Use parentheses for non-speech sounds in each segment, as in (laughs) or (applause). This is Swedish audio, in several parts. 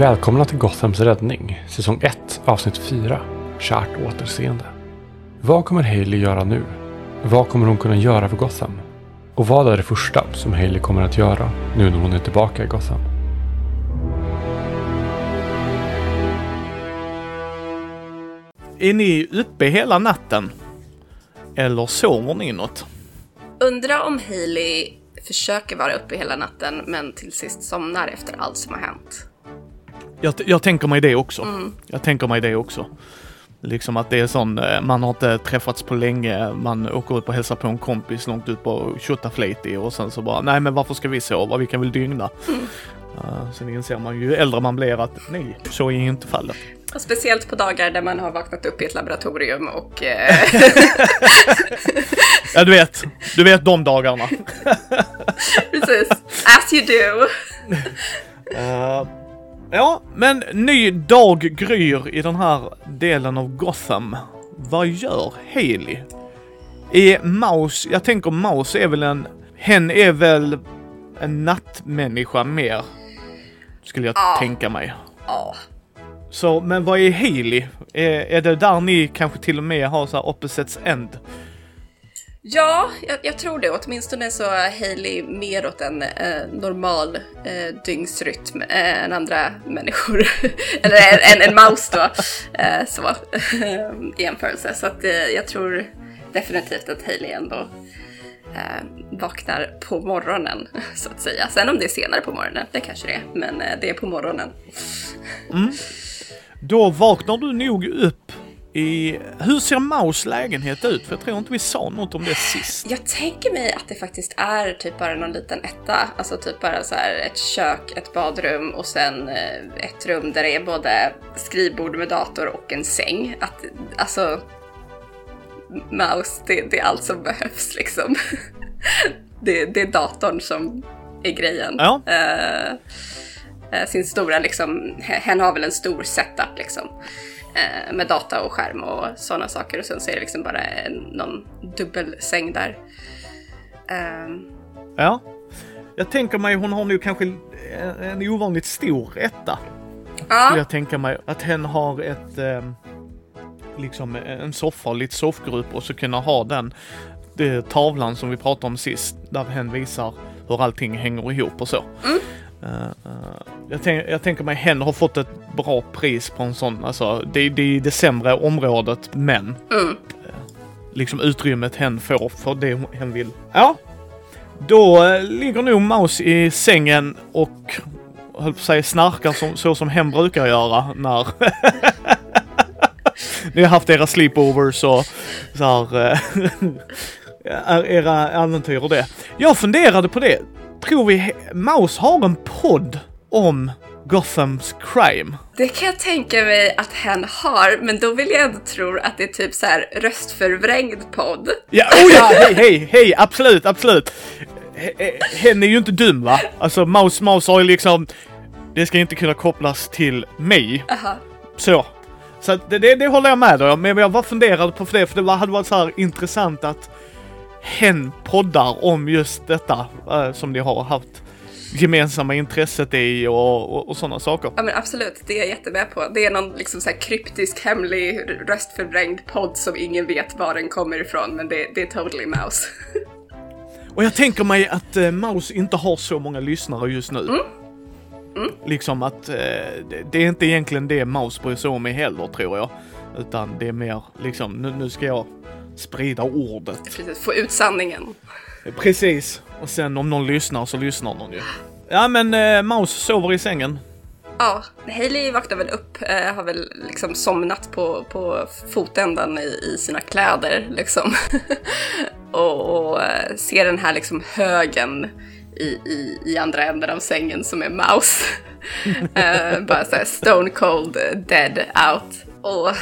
Välkomna till Gothams räddning, säsong 1, avsnitt 4. Kärt återseende. Vad kommer Hailey göra nu? Vad kommer hon kunna göra för Gotham? Och vad är det första som Hailey kommer att göra nu när hon är tillbaka i Gotham? Är ni uppe hela natten? Eller sover ni något? Undra om Hailey försöker vara uppe hela natten men till sist somnar efter allt som har hänt. Jag, jag tänker mig det också. Jag tänker mig det också. Liksom att det är sån, eh, man har inte träffats på länge, man åker ut och hälsar på en kompis långt ut på Tjotaflejti och sen så bara, nej men varför ska vi sova? Vi kan väl dygna. Uh, sen inser man ju äldre man blir att nej, så är inte fallet. Och speciellt på dagar där man har vaknat upp i ett laboratorium och... Eh, (laughs) Ja du vet, du vet de dagarna. (laughs) precis, as you do. (laughs) Eh, ja, men ny dag gryr i den här delen av Gotham. Vad gör Haley? Är Mouse, jag tänker Mouse är väl en, hen är väl en nattmänniska mer. Skulle jag Ja. tänka mig. Ja, Så, men vad är Haley? Är, är det där ni kanske till och med har så här opposites end? Ja jag, jag tror det. Åtminstone så är Hailey mer åt en eh, normal eh, dygnsrytm eh, än andra människor. (laughs) Eller en, en, en mouse då. Eh, så, (laughs) i jämförelse. Så att eh, jag tror definitivt att Hailey ändå eh, vaknar på morgonen, så att säga. Sen om det är senare på morgonen, det kanske det är, men eh, det är på morgonen. Mm. Då vaknar du nog upp i... Hur ser Maus lägenhet ut? För jag tror inte vi sa något om det sist. Jag tänker mig att det faktiskt är typ bara någon liten etta, alltså typ bara så här ett kök, ett badrum och sen eh, ett rum där det är både skrivbord med dator och en säng. Att, alltså, mouse, det, det är allt som behövs liksom. (laughs) det, det är datorn som är grejen. Ja. Eh, sin stora liksom, hen har väl en stor setup liksom. Eh, med data och skärm och sådana saker och sen så är det liksom bara en, någon dubbelsäng där. Ehm, Ja. Jag tänker mig hon har nu kanske en, en ovanligt stor etta. Skulle ja, jag tänka mig att hen har ett... ehm, liksom en soffa och lite soffgrupp och så kunna ha den det, tavlan som vi pratade om sist. Där hen visar hur allting hänger ihop och så. Eh, jag, tänk, jag tänker mig hen har fått ett bra pris på en sån, alltså det, det är det sämre området men mm. liksom utrymmet hen får för det hen vill. Ja. Då eh, ligger nog Maus i sängen och höll på att säga snarkar som, så som hen brukar göra när (laughs) ni har haft era sleepovers och så här, eh, (laughs) är era äventyr och det. Jag funderade på det. Tror vi Maus har en podd om Gothams crime? Det kan jag tänka mig att hen har, men då vill jag ändå tro att det är typ så här röstförvrängd podd. Ja, oh ja, (laughs) hej, hej, hej, absolut, absolut. Hen är ju inte dum va? Alltså Maus Maus har ju liksom, det ska inte kunna kopplas till mig. Aha. Så. Så det, det, det håller jag med om, men jag bara funderade på det, för det hade varit så här intressant att hen poddar om just detta eh, som ni har haft gemensamma intresset i och, och, och sådana saker. Ja men absolut, det är jag jättemed på. Det är någon liksom så kryptisk, hemlig, röstförvrängd podd som ingen vet var den kommer ifrån, men det, det är totally mouse. (laughs) Och jag tänker mig att eh, Maus inte har så många lyssnare just nu. Liksom att eh, det, det är inte egentligen det Maus bryr sig om heller tror jag. Utan det är mer liksom, nu, nu ska jag sprida ordet. Precis, få ut sanningen. Precis. Och sen om någon lyssnar så lyssnar någon ju. Ja men eh, Maus sover i sängen. Ja, Hailey vaknar väl upp, eh, har väl liksom somnat på, på fotändan i, i sina kläder liksom. (laughs) och och eh, ser den här liksom högen i, i, i andra änden av sängen som är Mouse. (laughs) eh, bara såhär stone cold eh, dead out. Och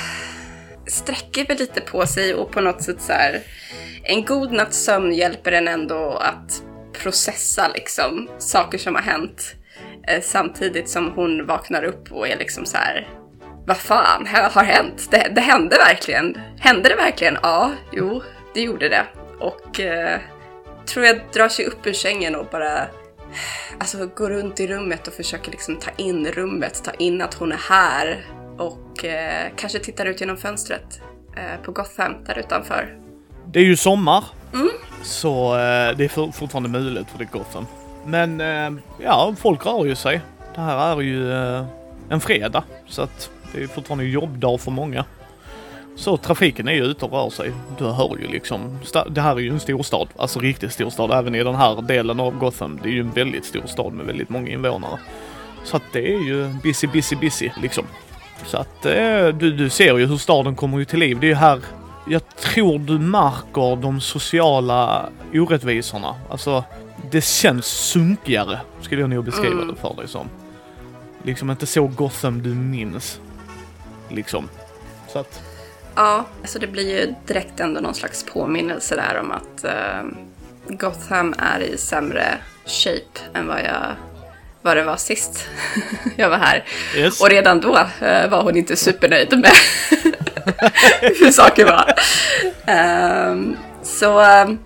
sträcker väl lite på sig och på något sätt så här. En god natts sömn hjälper en ändå att processa liksom saker som har hänt. Eh, samtidigt som hon vaknar upp och är liksom så här. Vad fan har (laughs) har hänt? Det, det hände verkligen. Hände det verkligen? Ja, jo, det gjorde det. Och eh, tror jag drar sig upp ur sängen och bara alltså går runt i rummet och försöker liksom ta in rummet, ta in att hon är här och eh, kanske tittar ut genom fönstret eh, på Gotham där utanför. Det är ju sommar. Så eh, det är for, fortfarande möjligt för det är Gotham. Men eh, ja, folk rör ju sig. Det här är ju eh, en fredag. Så att det är fortfarande jobbdag för många. Så trafiken är ju ute och rör sig. Du hör ju liksom. Det här är ju en storstad. Alltså riktigt storstad. Även i den här delen av Gotham. Det är ju en väldigt stor stad med väldigt många invånare. Så att det är ju busy, busy, busy liksom. Så att eh, du, du ser ju hur staden kommer ju till liv. Det är ju här jag tror du märker de sociala orättvisorna. Alltså, det känns sunkigare, skulle jag nog beskriva Mm. det för dig som. Liksom inte så Gotham du minns. Liksom. Så att, Ja, så det blir ju direkt ändå någon slags påminnelse där om att eh, Gotham är i sämre shape än vad jag vad det var sist (laughs) jag var här. yes. Och redan då eh, var hon inte supernöjd med (laughs) hur saker var. Ehm, så ehm,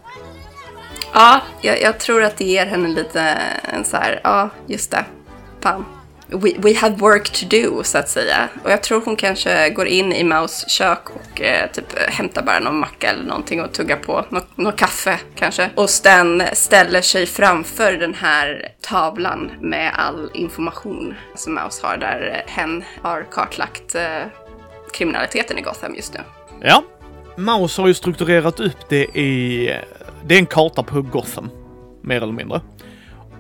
ja, jag, jag tror att det ger henne lite en så här, ja, just det. Fan. We, we have work to do, så att säga. Och jag tror hon kanske går in i Maus kök och eh, typ hämtar bara någon macka eller någonting och tuggar på. Något, något kaffe kanske. Och Stan ställer sig framför den här tavlan med all information som Maus har där hen har kartlagt eh, kriminaliteten i Gotham just nu. Ja. Maus har ju strukturerat upp det i... Det är en karta på Gotham. Mer eller mindre.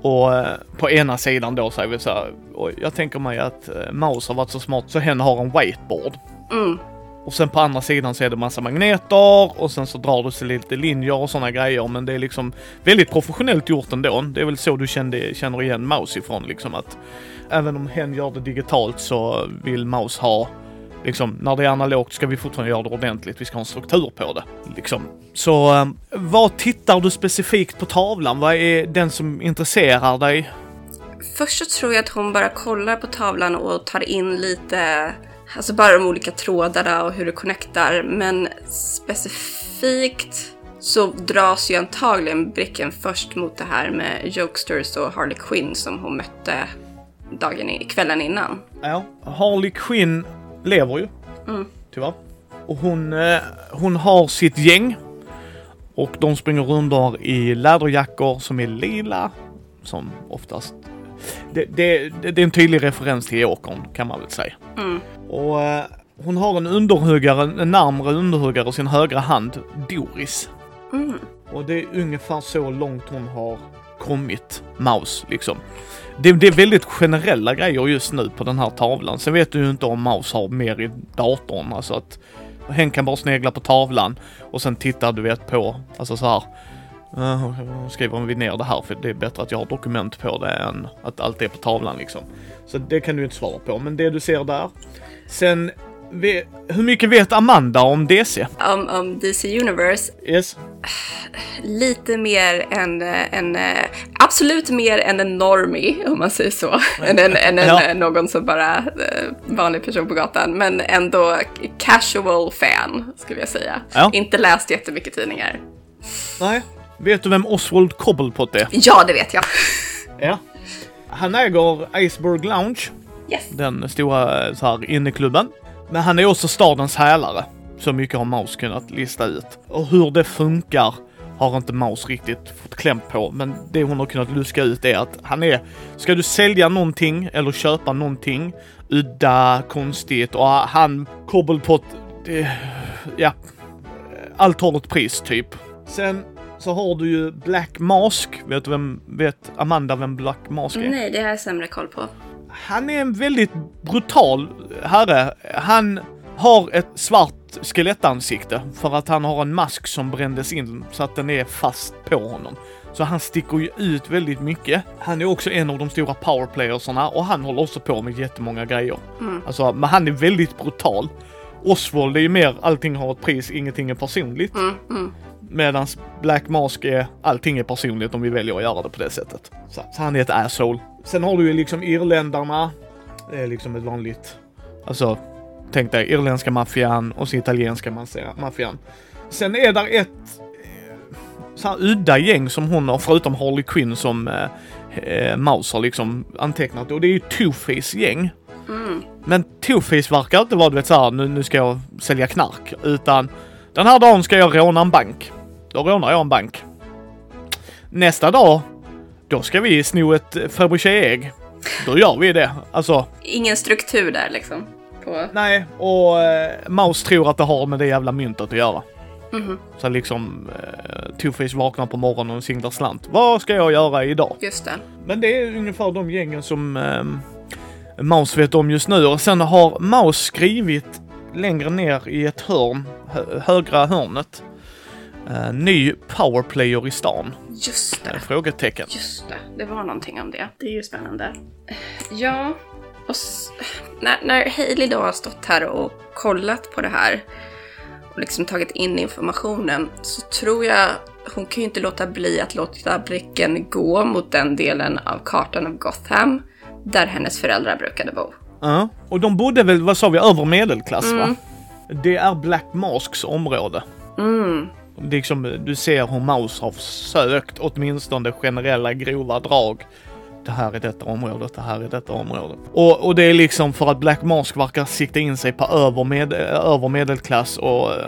Och eh, på ena sidan då säger vi så här, och jag tänker mig att eh, Maus har varit så smart så hen har en whiteboard. Mm, Och sen på andra sidan så är det massa magneter och sen så drar du sig lite linjer och sådana grejer. Men det är liksom väldigt professionellt gjort ändå. Det är väl så du kände, känner igen Maus ifrån liksom att även om hen gör det digitalt så vill Maus ha liksom när det är analogt ska vi fortfarande göra det ordentligt. Vi ska ha en struktur på det liksom. Så eh, vad tittar du specifikt på tavlan? Vad är den som intresserar dig? Först så tror jag att hon bara kollar på tavlan och tar in lite, alltså bara de olika trådarna och hur det connectar. Men specifikt så dras ju antagligen blicken först mot det här med Jokesters och Harley Quinn som hon mötte dagen i, kvällen innan. Ja, Harley Quinn lever ju. Mm. Tyvärr. Och hon, eh, hon har sitt gäng. Och de springer runt i läderjackor som är lila. Som oftast... Det, det, det, är en tydlig referens till Åkern kan man väl säga. Mm. Och eh, hon har en underhuggare, en närmre underhuggare i sin högra hand, Doris. Mm. Och det är ungefär så långt hon har kommit, Maus, liksom. Det, det är väldigt generella grejer just nu på den här tavlan. Sen vet du ju inte om Maus har mer i datorn, alltså att hen kan bara snegla på tavlan och sen tittar du vet på, alltså så här. Uh, skriver vi ner det här för det är bättre att jag har dokument på det än att allt är på tavlan liksom. Så det kan du inte svara på, men det du ser där. Sen, ve- hur mycket vet Amanda om DC? Om, om DC Universe, Yes. lite mer än, en, absolut mer än en normie om man säger så. än en, en, Ja. någon som bara eh, vanlig person på gatan. Men ändå casual fan skulle jag säga. Ja. Inte läst jättemycket tidningar. Nej. Vet du vem Oswald Cobblepot är? Ja, det vet jag. Ja. Han äger Iceberg Lounge, Yes. den stora så här inneklubben. Men han är också stadens hälare. Så mycket har Maus kunnat lista ut. Och hur det funkar har inte Maus riktigt fått kläm på. Men det hon har kunnat luska ut är att han är, ska du sälja någonting eller köpa någonting udda, konstigt och han, Cobblepot, det, ja. Allt har ett pris typ. Sen så har du ju Black Mask. Vet du vem, vet Amanda vem Black Mask är? Nej, det har jag sämre koll på. Han är en väldigt brutal herre. Han har ett svart skelettansikte för att han har en mask som brändes in så att den är fast på honom. Så han sticker ju ut väldigt mycket. Han är också en av de stora powerplayersarna och han håller också på med jättemånga grejer. Alltså, men han är väldigt brutal. Oswald är ju mer allting har ett pris, ingenting är personligt. Mm, mm. Medan Black Mask är allting är personligt om vi väljer att göra det på det sättet. Så, så han är ett asshole. Sen har du ju liksom irländarna. Det är liksom ett vanligt... Alltså, tänk dig irländska maffian och så italienska maffian. Sen är där ett eh, så här udda gäng som hon har, förutom Harley Quinn som eh, eh, Mouse har liksom antecknat och det är ju Two-Face gäng. Men Two-Face verkar inte vara du vet såhär, nu, nu ska jag sälja knark. Utan den här dagen ska jag råna en bank. Då rånar jag en bank. Nästa dag, då ska vi sno ett Fabergé-ägg. Då gör vi det. Alltså, Ingen struktur där liksom. På... nej. Och eh, Mouse tror att det har med det jävla myntet att göra. Mhm. Så liksom, eh, Two-Face vaknar på morgonen och singlar slant. Vad ska jag göra idag? Just det. Men det är ungefär de gängen som ehm, Mouse vet om just nu. Och sen har Mouse skrivit längre ner i ett hörn, hö högra hörnet. Eh, ny powerplayer i stan? Just det. Frågetecken. Just det. Det var någonting om det. Det är ju spännande. Ja, och s- när, när Hailey då har stått här och kollat på det här och liksom tagit in informationen så tror jag hon kan ju inte låta bli att låta blicken gå mot den delen av kartan av Gotham där hennes föräldrar brukade bo. Ja. Och de bodde väl, vad sa vi, över medelklass va? Mm. Det är Black Masks område. Mm, Liksom, du ser hur Mouse har sökt åtminstone generella grova drag. Det här är detta området, det här är detta området. Och, och det är liksom för att Black Mask verkar sikta in sig på över, med, över medelklass och eh,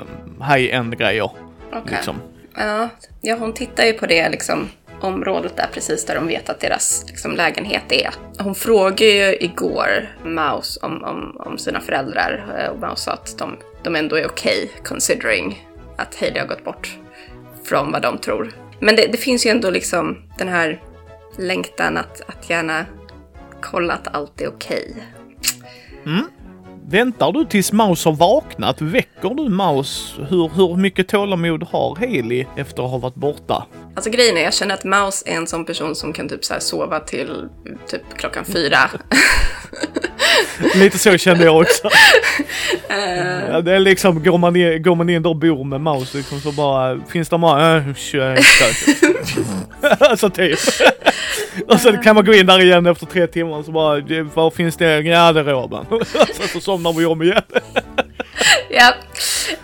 high-end grejer. okej. Liksom. Ja, ja, hon tittar ju på det liksom, området där precis där de vet att deras liksom, lägenhet är. Hon frågade ju igår Mouse om, om, om sina föräldrar eh, och Mouse sa att de, de ändå är okej considering att Hailey har gått bort från vad de tror. Men det, det finns ju ändå liksom den här längtan att, att gärna kolla att allt är okej. Väntar du tills Mouse har vaknat? Väcker du Mouse? Hur, hur mycket tålamod har Haley efter att ha varit borta? Alltså grejen är, jag känner att Mouse är en sån person som kan typ så sova till typ klockan fyra. (laughs) (laughs) Lite så kände jag också. (laughs) ja, det är liksom, går man, in, går man in där och bor med Mouse liksom så bara, finns det bara, äh. Alltså typ. (laughs) och sen kan man gå in där igen efter tre timmar så bara, var finns det garderoben? så, så somnar vi om igen. Ja,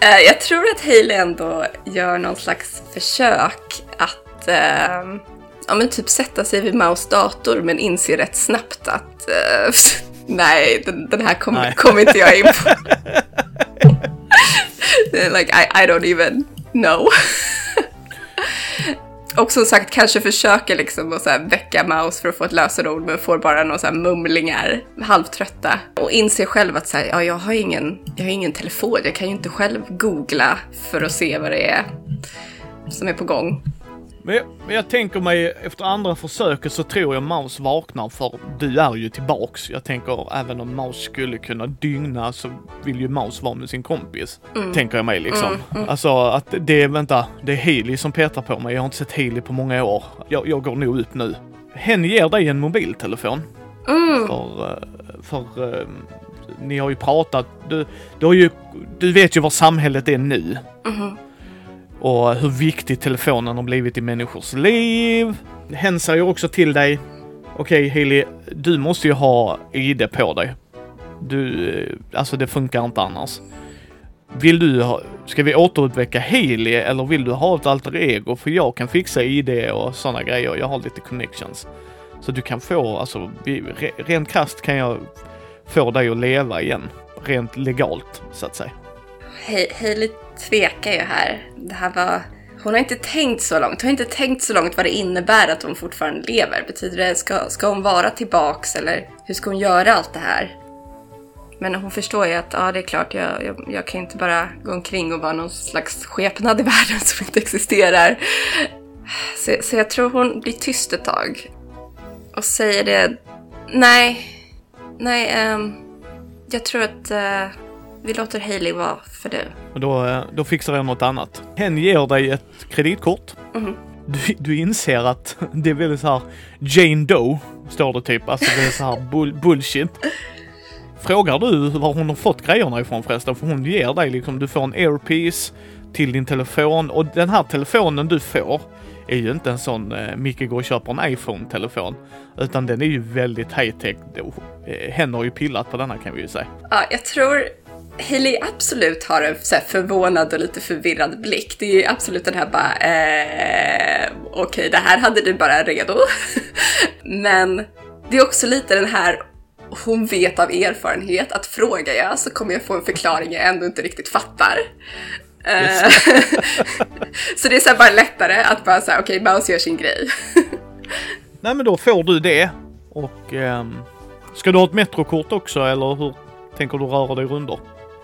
eh, jag tror att Hailey ändå gör någon slags försök att eh, ja, men typ sätta sig vid Maus dator men inser rätt snabbt att eh, nej, den, den här kommer kom inte jag in på. (laughs) like, I, I don't even know. Och som sagt kanske försöker liksom att så väcka Maus för att få ett lösenord men får bara några så mumlingar, halvtrötta. Och inser själv att så här, ja, jag, har ingen, jag har ingen telefon, jag kan ju inte själv googla för att se vad det är som är på gång. Men jag, men jag tänker mig efter andra försöket så tror jag Mouse vaknar för du är ju tillbaks. Jag tänker även om Mouse skulle kunna dygna så vill ju Mouse vara med sin kompis. Tänker jag mig liksom. Alltså att det är, vänta, det är Healy som petar på mig. Jag har inte sett Healy på många år. Jag, jag går nog upp nu. Hen ger dig en mobiltelefon. För, eh, för eh, ni har ju pratat, du, du, ju, du vet ju var samhället är nu. Och hur viktig telefonen har blivit i människors liv. Hen säger också till dig, okej Hailey, du måste ju ha ID på dig. Du, eh, alltså det funkar inte annars. Vill du ha, ska vi återuppväcka Hailey eller vill du ha ett alter ego? För jag kan fixa ID och sådana grejer, jag har lite connections. Så du kan få, alltså rent krasst kan jag få dig att leva igen. Rent legalt, så att säga. Hailey tvekar ju här. Det här var... Hon har inte tänkt så långt. Hon har inte tänkt så långt vad det innebär att hon fortfarande lever. Betyder det, ska, ska hon vara tillbaks eller hur ska hon göra allt det här? Men hon förstår ju att ja, det är klart, jag, jag, jag kan inte bara gå omkring och vara någon slags skepnad i (laughs) världen som inte existerar. Så, så jag tror hon blir tyst ett tag. Och säger det, nej, nej, ehm, jag tror att uh, vi låter Hailey vara för det. Och då, eh, då fixar jag något annat. Hen ger dig ett kreditkort. Mhm. Du, du inser att (laughs) det är väldigt så här Jane Doe, står det typ. Alltså det är så här bull, bullshit. Frågar du var hon har fått grejerna ifrån förresten? För hon ger dig liksom, du får en airpiece till din telefon och den här telefonen du får är ju inte en sån eh, Micke går och köper en iPhone-telefon. Utan den är ju väldigt high-tech. Eh, Hen har ju pillat på denna kan vi ju säga. Ja, jag tror Hailey absolut har en så förvånad och lite förvirrad blick. Det är ju absolut den här bara, eh, okej okay, det här hade du bara redo. (laughs) Men det är också lite den här, hon vet av erfarenhet att frågar jag så kommer jag få en förklaring jag ändå inte riktigt fattar. Eh, (laughs) så det är så bara lättare att bara säga okej, okay, Mouse gör sin grej. (laughs) Nej men då får du det. Och um, ska du ha ett metrokort också eller hur tänker du röra dig runt?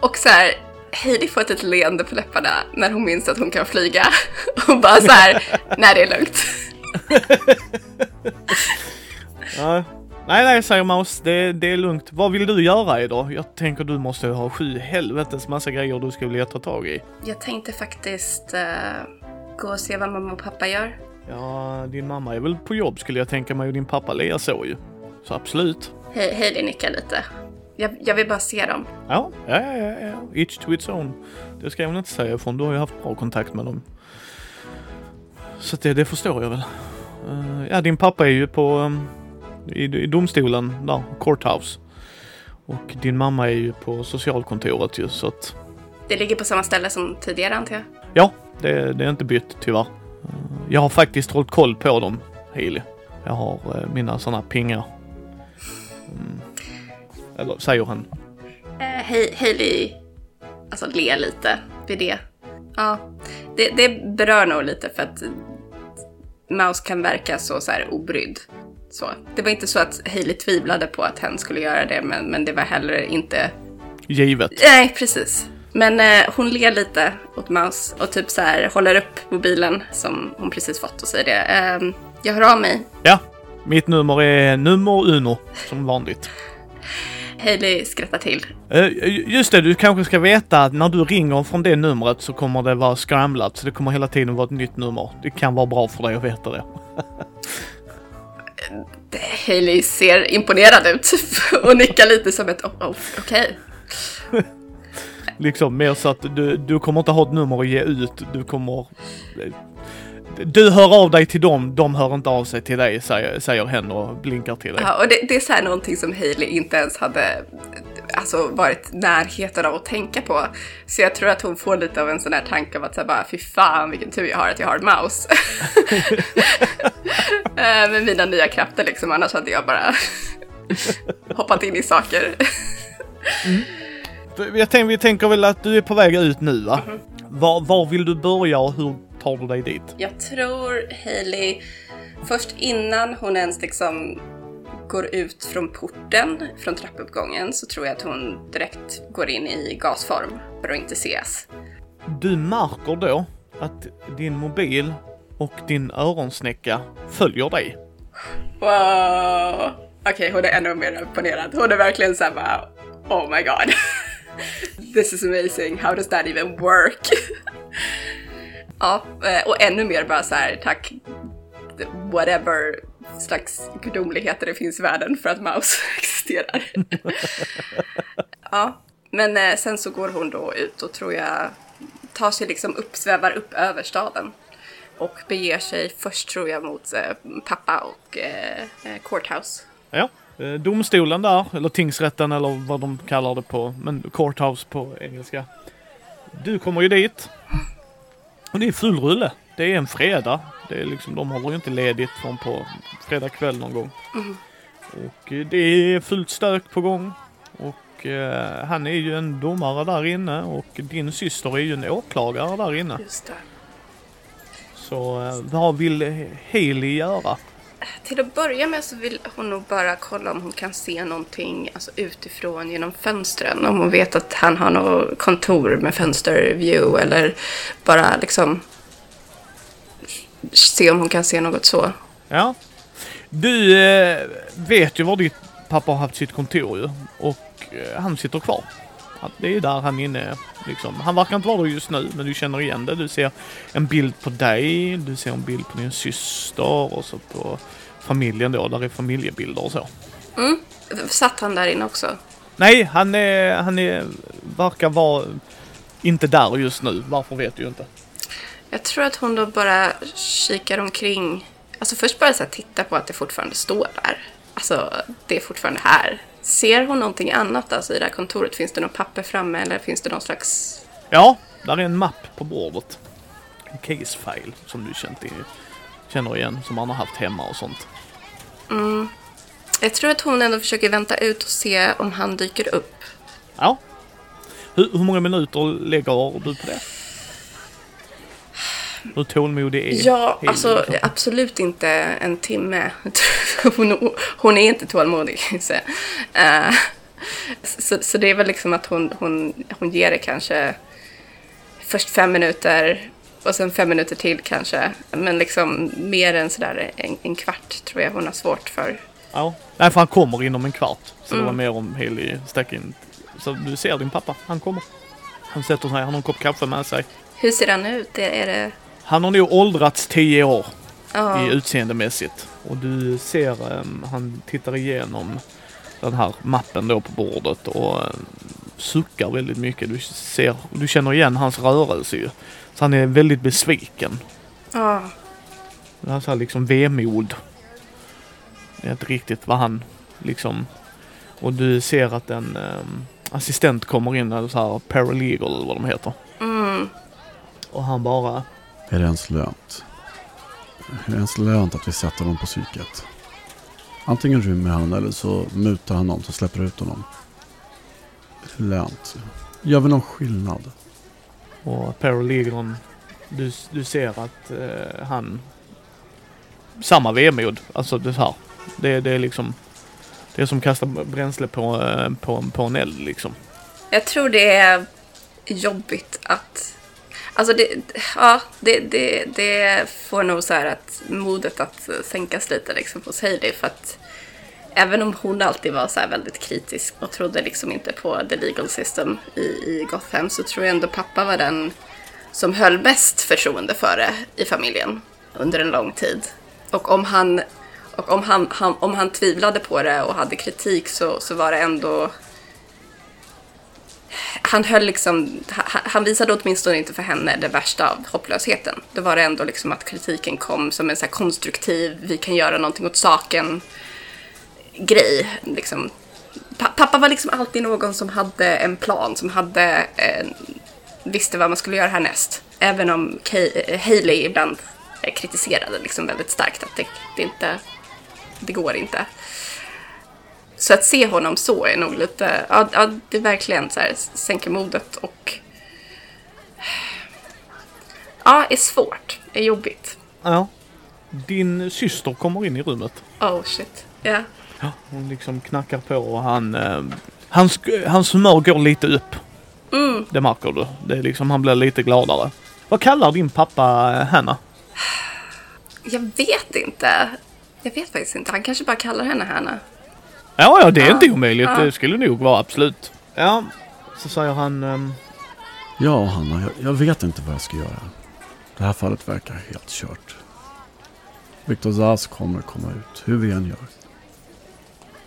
Och så här, Heidi får ett leende på läpparna när hon minns att hon kan flyga. (laughs) Och bara så här, nej det är lugnt. (laughs) ja. Nej, nej, säger Maus. Det, det är lugnt. Vad vill du göra idag? Jag tänker du måste ha sju helvetes massa grejer du skulle vilja ta tag i. Jag tänkte faktiskt uh, gå och se vad mamma och pappa gör. Ja, din mamma är väl på jobb skulle jag tänka mig och din pappa Lea så ju. Så absolut. Hej, Hailey nickar lite. Jag, jag, vill bara se dem. Ja, ja, ja, ja. Each to its own. Det ska jag väl inte säga ifrån. Du har ju haft bra kontakt med dem. Så det, det förstår jag väl. Uh, ja, din pappa är ju på um, i, i domstolen där, courthouse. Och din mamma är ju på socialkontoret ju så att... Det ligger på samma ställe som tidigare antar jag? Ja, det, det är inte bytt tyvärr. Uh, jag har faktiskt hållit koll på dem, Healy. Jag har uh, mina sådana pingar. Mm. Eller säger han. He Hailey, alltså ler lite vid det. Ja, det, det berör nog lite för att Mouse kan verka så, så här obrydd. Så. Det var inte så att Hailey tvivlade på att hen skulle göra det, men, men det var heller inte... Givet. Nej, precis. Men eh, hon ler lite åt Mouse och typ så här håller upp mobilen som hon precis fått och säger det. Eh, jag hör av mig. Ja, mitt nummer är nummer uno, som vanligt. Hailey skrattar till. Uh, just det, du kanske ska veta att när du ringer från det numret så kommer det vara scramblat, så det kommer hela tiden vara ett nytt nummer. Det kan vara bra för dig att veta det. Hailey ser imponerad ut (laughs) och nickar lite som ett oh, oh okej. Okay. (laughs) liksom mer så att du, du kommer inte ha ett nummer att ge ut. Du kommer... Du hör av dig till dem, de hör inte av sig till dig, säger, säger hen och blinkar till dig. Ja, och det, det är så här någonting som Hailey inte ens hade alltså, varit närheten av att tänka på. Så jag tror att hon får lite av en sån här tanke av att säga bara fy fan vilken tur jag har att jag har en mouse. (laughs) Eh, med mina nya krafter liksom, annars hade jag bara (laughs) hoppat in i saker. mm. jag tänk, vi tänker väl att du är på väg ut nu va? Mm -hmm. var, var vill du börja och hur tar du dig dit? Jag tror Hailey, först innan hon ens liksom går ut från porten, från trappuppgången, så tror jag att hon direkt går in i gasform för att inte ses. Du märker då att din mobil och din öronsnäcka följer dig. Wow! Okej, okay, hon är ännu mer imponerad. Hon är verkligen såhär bara, oh my god. (laughs) This is amazing, how does that even work? (laughs) ja, eh, och ännu mer bara så här, tack whatever slags gudomligheter det finns i världen för att Mouse (laughs) existerar. (laughs) ja, men eh, sen så går hon då ut och tror jag tar sig liksom upp, svävar upp över staden och beger sig först tror jag mot eh, pappa och eh, courthouse. Ja, domstolen där, eller tingsrätten eller vad de kallar det på, men courthouse på engelska. Du kommer ju dit. Och det är full rulle. Det är en fredag. Det är liksom, de håller ju inte ledigt från på fredag kväll någon gång. Mm. Och eh, det är fullt stök på gång. Och eh, han är ju en domare där inne och din syster är ju en åklagare där inne. Just det. Så eh, vad vill Haley göra? Till att börja med så vill hon nog bara kolla om hon kan se någonting alltså, utifrån genom fönstren. Om hon vet att han har något kontor med fönsterview eller bara liksom se om hon kan se något så. Ja. Du eh, vet ju var ditt pappa har haft sitt kontor ju. Och eh, han sitter kvar. Det är där han är inne liksom. Han verkar inte vara där just nu men du känner igen det. Du ser en bild på dig, du ser en bild på din syster och så på familjen då. Där är familjebilder och så. Mm. Satt han där inne också? Nej, han är, han är, verkar vara inte där just nu. Varför vet du inte. Jag tror att hon då bara kikar omkring. Alltså först bara så här, titta på att det fortfarande står där. Alltså det är fortfarande här. Ser hon någonting annat alltså i det här kontoret? Finns det något papper framme eller finns det någon slags... Ja, där är en mapp på bordet. En case file som du känt känner igen, som han har haft hemma och sånt. Mm. Jag tror att hon ändå försöker vänta ut och se om han dyker upp. Ja. Hur, hur många minuter lägger du på det? Hur tålmodig är Ja, Hailey, alltså liksom? absolut inte en timme. (laughs) Hon, hon är inte tålmodig. Så, eh, så, så det är väl liksom att hon, hon, hon ger det kanske först fem minuter och sen fem minuter till kanske. Men liksom mer än sådär en, en kvart tror jag hon har svårt för. Ja. Nej, för han kommer inom en kvart. Så det Mm. var mer om Haley stack in. Så du ser din pappa, han kommer. Han sätter sig, han har en kopp kaffe med sig. Hur ser han ut? Är, är det... Han har nog åldrats tio år Ja, i utseendemässigt. Och du ser, ehm, han tittar igenom den här mappen då på bordet och ehm, suckar väldigt mycket. Du ser, du känner igen hans rörelse ju. Så han är väldigt besviken. ja. Så här liksom vemod. Det är inte riktigt vad han liksom... Och du ser att en ehm, assistent kommer in, eller så här paralegal eller vad de heter. Mm. Och han bara... Är det ens lönt? Är det ens lönt att vi sätter honom på psyket? Antingen rymmer han eller så mutar han någon som släpper ut honom. Är det lönt? Gör vi någon skillnad? Och paralegalon, du, du ser att eh, han... Samma vemod. Alltså det här. Det, det är liksom... Det är som kasta bränsle på, eh, på, på en eld liksom. Jag tror det är jobbigt att... Alltså det, ja, det, det, det får nog så här att modet att sänkas lite liksom hos Hailey för att även om hon alltid var så här väldigt kritisk och trodde liksom inte på the legal system i, i Gotham så tror jag ändå pappa var den som höll mest förtroende för det i familjen under en lång tid. Och om han, och om han, han, om han tvivlade på det och hade kritik så, så var det ändå han höll liksom, han, visade åtminstone inte för henne det värsta av hopplösheten. Det var det ändå liksom att kritiken kom som en så här konstruktiv, vi kan göra någonting åt saken grej. Liksom. Pappa var liksom alltid någon som hade en plan, som hade, eh, visste vad man skulle göra härnäst. Även om Kay, eh, Hailey ibland eh, kritiserade liksom väldigt starkt att det, det inte, det går inte. Så att se honom så är nog lite, ja, ja det är verkligen så här, sänker modet och ja, är svårt, är jobbigt. Ja. Din syster kommer in i rummet. Oh shit, ja. Ja, hon liksom knackar på och han... Eh, hans, hans humör går lite upp. Mm. Det märker du. Det är liksom, han blir lite gladare. Vad kallar din pappa eh, Hanna? Jag vet inte. Jag vet faktiskt inte. Han kanske bara kallar henne Hanna. Ja, ja, det är Ja. inte omöjligt. Ja. Det skulle nog vara absolut. Ja, så säger han... ehm, Ja, Hanna, jag, jag vet inte vad jag ska göra. Det här fallet verkar helt kört. Viktor Zaz kommer komma ut, hur vi än gör.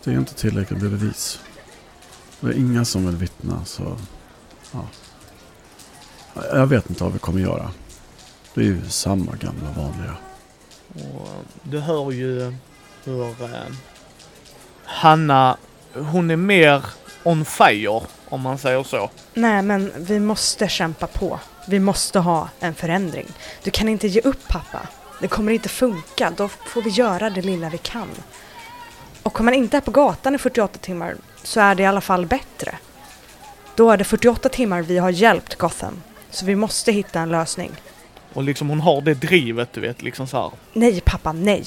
Det är inte tillräckligt med bevis. Det är inga som vill vittna, så... Ja. Jag vet inte vad vi kommer göra. Det är ju samma gamla vanliga. Och du hör ju hur eh, Hanna, hon är mer on fire om man säger så. Nej, men vi måste kämpa på. Vi måste ha en förändring. Du kan inte ge upp pappa. Det kommer inte funka. Då får vi göra det lilla vi kan. Och om man inte är på gatan i 48 timmar så är det i alla fall bättre. Då är det 48 timmar vi har hjälpt Gotham. Så vi måste hitta en lösning. Och liksom hon har det drivet du vet liksom så här. Nej pappa, nej.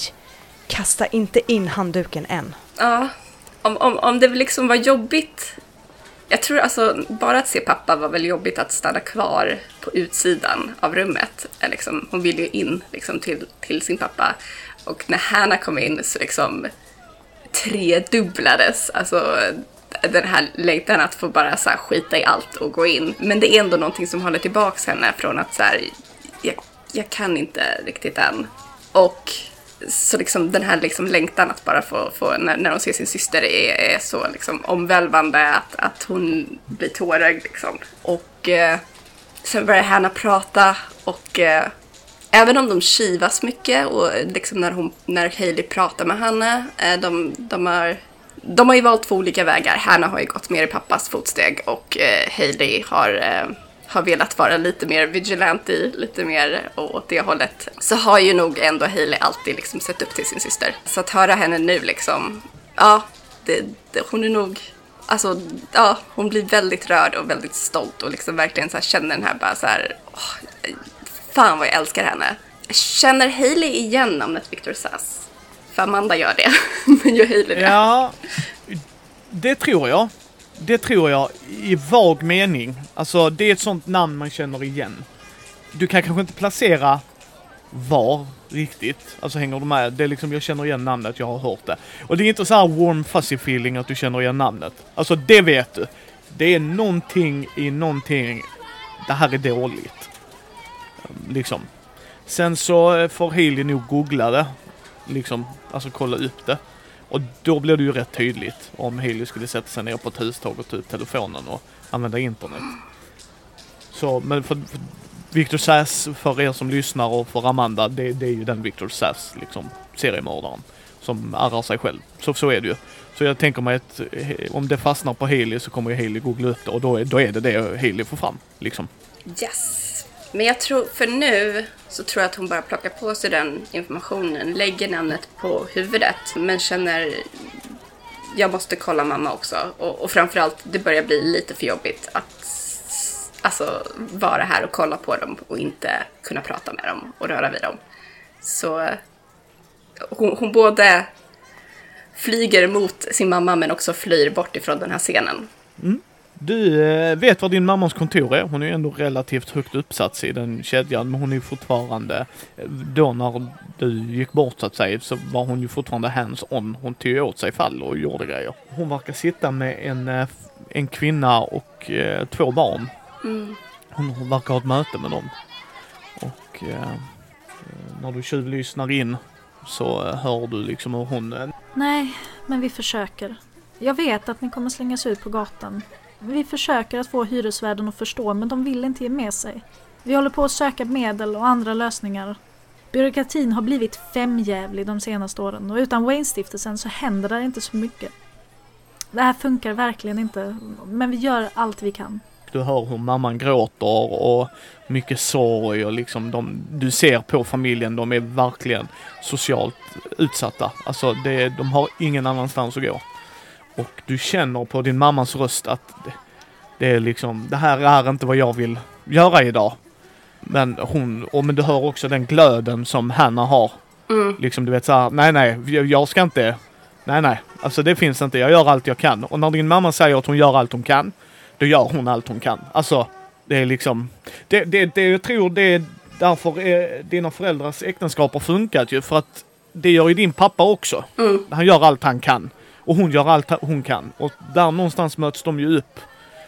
Kasta inte in handduken än. Ja, om, om, om det liksom var jobbigt. Jag tror alltså bara att se pappa var väl jobbigt att stanna kvar på utsidan av rummet. Liksom, hon ville ju in liksom, till, till sin pappa. Och när Hanna kom in så liksom tredubblades alltså den här längtan att få bara så här, skita i allt och gå in. Men det är ändå någonting som håller tillbaks henne från att så här, jag, jag kan inte riktigt än. Och så liksom den här liksom längtan att bara få, få när, när hon ser sin syster är, är så liksom omvälvande att, att hon blir tårögd liksom. Och eh, sen börjar Hanna prata och eh, även om de kivas mycket och liksom när, hon, när Hailey pratar med Hanna, eh, de, de har de har ju valt två olika vägar. Hanna har ju gått mer i pappas fotsteg och eh, Hailey har, eh, har velat vara lite mer vigilante, lite mer åt det hållet. Så har ju nog ändå Hailey alltid liksom sett upp till sin syster. Så att höra henne nu liksom, ja, det, det, hon är nog Alltså, ja, hon blir väldigt rörd och väldigt stolt och liksom verkligen så här känner den här bara så här, åh, fan vad jag älskar henne. Känner Hailey igen namnet Victor Sass? För Amanda gör det, (laughs) men gör Hailey det? Ja, det tror jag. Det tror jag i vag mening. Alltså det är ett sånt namn man känner igen. Du kan kanske inte placera var riktigt. Alltså hänger du med? Det är liksom, jag känner igen namnet, jag har hört det. Och det är inte så här warm fuzzy feeling att du känner igen namnet. Alltså det vet du. Det är någonting i någonting. Det här är dåligt. Liksom. Sen så eh, får Healy nog googla det. Liksom, alltså kolla upp det. Och då blir det ju rätt tydligt om Haley skulle sätta sig ner på ett hustag och ta upp telefonen och använda internet. Så, men för, för Victor Sass, för er som lyssnar och för Amanda, det, det är ju den Victor Sass, liksom seriemördaren. Som ärrar sig själv. Så, så är det ju. Så jag tänker mig att eh, om det fastnar på Haley så kommer ju Haley googla upp det och då är, då är det det Haley får fram. Liksom. Yes. Men jag tror, för nu så tror jag att hon bara plockar på sig den informationen, lägger namnet på huvudet, men känner jag måste kolla mamma också. Och, och framförallt, det börjar bli lite för jobbigt att alltså, vara här och kolla på dem och inte kunna prata med dem och röra vid dem. Så hon, hon både flyger mot sin mamma men också flyr bort ifrån den här scenen. Mm. Du eh, vet var din mammas kontor är. Hon är ju ändå relativt högt uppsatt i den kedjan, men hon är ju fortfarande, eh, då när du gick bort så att säga, så var hon ju fortfarande hands-on. Hon tog åt sig fall och gjorde grejer. Hon verkar sitta med en, eh, en kvinna och eh, två barn. Mm. Hon, hon verkar ha ett möte med dem. Och eh, när du tjuvlyssnar in så hör du liksom hur hon... Nej, men vi försöker. Jag vet att ni kommer slängas ut på gatan. Vi försöker att få hyresvärden att förstå men de vill inte ge med sig. Vi håller på att söka medel och andra lösningar. Byråkratin har blivit femjävlig de senaste åren och utan Wayne-stiftelsen så händer det inte så mycket. Det här funkar verkligen inte, men vi gör allt vi kan. Du hör hur mamman gråter och mycket sorg och liksom de, du ser på familjen, de är verkligen socialt utsatta. Alltså det, de har ingen annanstans att gå. Och du känner på din mammas röst att det, är liksom, det här är inte vad jag vill göra idag. Men hon, och men du hör också den glöden som Hanna har. Mm. Liksom du vet såhär, nej nej, jag, jag ska inte, nej nej, alltså det finns inte, jag gör allt jag kan. Och när din mamma säger att hon gör allt hon kan, då gör hon allt hon kan. Alltså, det är liksom, det, det, det jag tror det är därför är dina föräldrars äktenskap har funkat ju, för att det gör ju din pappa också. Mm. Han gör allt han kan. Och hon gör allt hon kan. Och där någonstans möts de ju upp.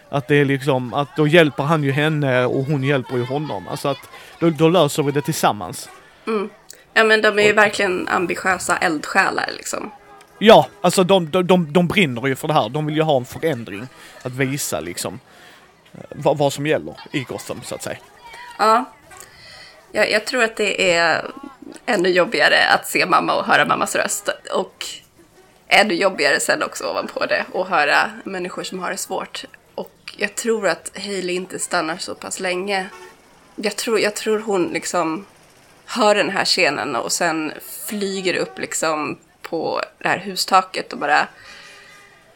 Att det är liksom, att då hjälper han ju henne och hon hjälper ju honom. Alltså att då, då löser vi det tillsammans. Mm. Ja men de är ju verkligen ambitiösa eldsjälar liksom. Ja, alltså de, de, de, de brinner ju för det här. De vill ju ha en förändring. Att visa liksom eh, vad, vad som gäller i Gotham så att säga. Ja. Jag, jag tror att det är ännu jobbigare att se mamma och höra mammas röst. Och ännu jobbigare sen också ovanpå det att höra människor som har det svårt. Och jag tror att Hailey inte stannar så pass länge. Jag tror, jag tror hon liksom hör den här scenen och sen flyger upp liksom på det här hustaket och bara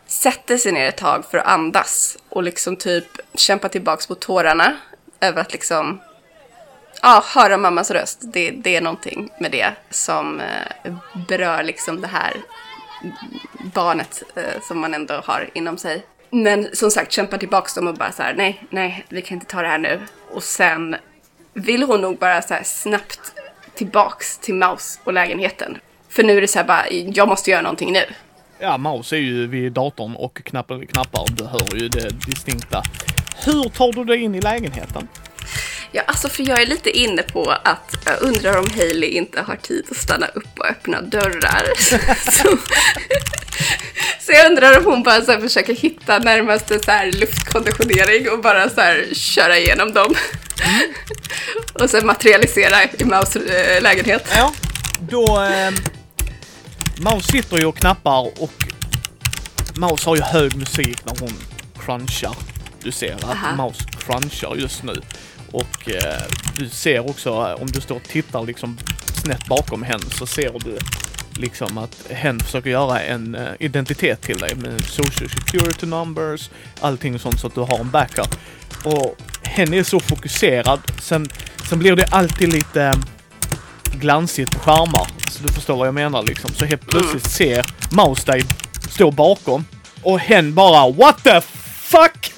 sätter sig ner ett tag för att andas och liksom typ kämpa tillbaks mot tårarna över att liksom ja, höra mammas röst. Det, det är någonting med det som eh, berör liksom det här barnet eh, som man ändå har inom sig. Men som sagt, kämpa tillbaks dem och bara så här, nej, nej, vi kan inte ta det här nu. Och sen vill hon nog bara så här snabbt tillbaks till Maus och lägenheten. För nu är det så här bara, jag måste göra någonting nu. Ja, Maus är ju vid datorn och knappar, knappar du hör ju det distinkta. Hur tar du dig in i lägenheten? Ja, alltså för jag är lite inne på att jag undrar om Hailey inte har tid att stanna upp och öppna dörrar. (laughs) så, så jag undrar om hon bara så försöker hitta närmaste så här luftkonditionering och bara så här köra igenom dem. (laughs) och sen materialisera i Maus äh, lägenhet. Ja, då... Eh, Maus sitter ju och knappar och Mouse har ju hög musik när hon crunchar. Du ser att Aha. Mouse crunchar just nu. Och eh, du ser också, eh, om du står och tittar liksom snett bakom henne så ser du liksom att hen försöker göra en uh, identitet till dig med social security numbers, allting sånt så att du har en backup. Och hen är så fokuserad. Sen, sen blir det alltid lite eh, glansigt på skärmar. Så du förstår vad jag menar liksom. Så helt plötsligt ser Mouse dig stå bakom och hen bara What the fuck?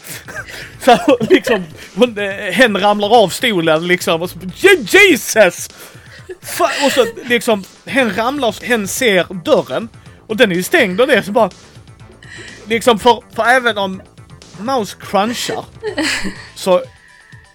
(laughs) Så liksom, hon, eh, hen ramlar av stolen liksom och så "Je- Jesus! Och så liksom, hen ramlar hen ser dörren och den är ju stängd och det så bara Liksom för, för även om Mouse crunchar så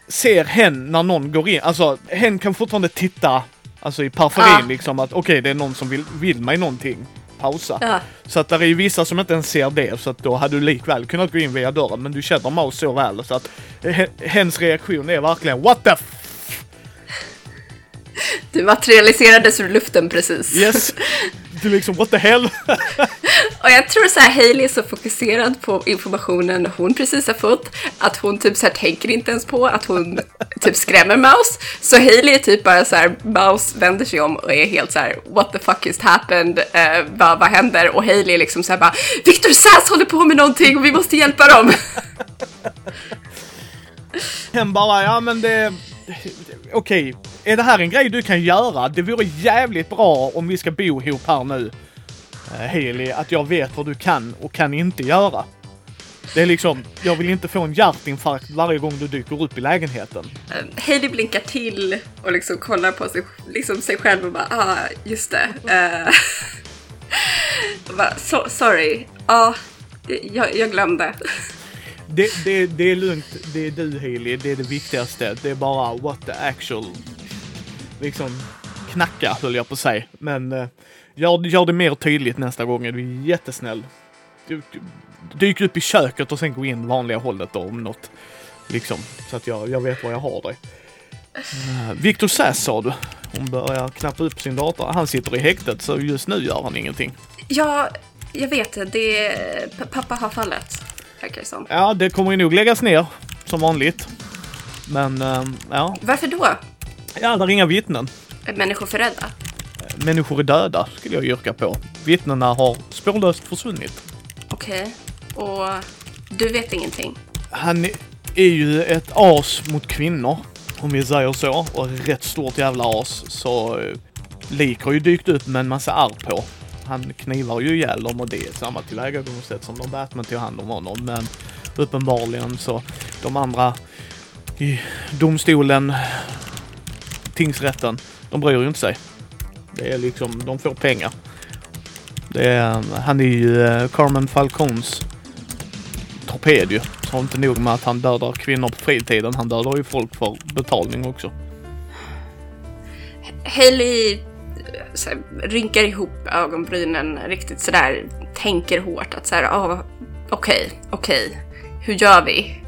ser hen när någon går in, alltså hen kan fortfarande titta Alltså i periferin Ja. liksom att okej det är någon som vill, vill mig någonting. Pausa. Ja. Så att det är ju vissa som inte ens ser det så att då hade du likväl kunnat gå in via dörren men du känner Mouse så väl så att he- hens reaktion är verkligen what the f- Du materialiserades ur luften precis. yes. (laughs) Du liksom what the hell. (laughs) Och jag tror så här, Hailey är så fokuserad på informationen hon precis har fått att hon typ så här tänker inte ens på att hon typ skrämmer Mouse. Så Hailey är typ bara så här, Mouse vänder sig om och är helt så här, what the fuck is happened? Eh, vad, vad händer? Och Hailey är liksom så här bara, Victor Sass håller på med någonting och vi måste hjälpa dem. Hen bara ja men det Okej, är det här en grej du kan göra? Det vore jävligt bra om vi ska bo ihop här nu. eh, Hailey, att jag vet vad du kan och kan inte göra. Det är liksom, jag vill inte få en hjärtinfarkt varje gång du dyker upp i lägenheten. Eh, Hailey blinkar till och liksom kollar på sig, liksom sig själv och bara, ah, just det. Uh, (laughs) bara, so, sorry, ja, jag, jag glömde. Det, det, det är lugnt, det är du Hailey, det är det viktigaste. Det är bara what the actual, liksom knacka höll jag på att säga. Men eh, gör, gör det mer tydligt nästa gång, du är jättesnäll. Du, du, dyk upp i köket och sen gå in vanliga hållet då om något. Liksom, så att jag, jag vet var jag har dig. Eh, Victor Sass sa du. Hon börjar knappa upp sin dator. Han sitter i häktet så just nu gör han ingenting. Ja, jag vet det. det pappa har fallet, verkar det som. Ja, det kommer ju nog läggas ner som vanligt. Men eh, ja, Varför då? Ja, där är inga vittnen. Är människor för rädda? Människor är döda, skulle jag yrka på. Vittnena har spårlöst försvunnit. Okej. Och du vet ingenting? Han är ju ett as mot kvinnor, om vi säger så. Och rätt stort jävla as. Så eh, lik har ju dykt upp med en massa arr på. Han knivar ju ihjäl dem och det är samma tillvägagångssätt som när Batman tog hand om honom. Men uppenbarligen så de andra i domstolen, tingsrätten, de bryr ju inte sig. Det är liksom, de får pengar. Det är, han är ju eh, Carmen Falcons torped ju. Så inte nog med att han dödar kvinnor på fritiden, han dödar ju folk för betalning också. Hailey så här, rynkar ihop ögonbrynen riktigt sådär, tänker hårt att såhär, ah, okej, okej, hur gör vi?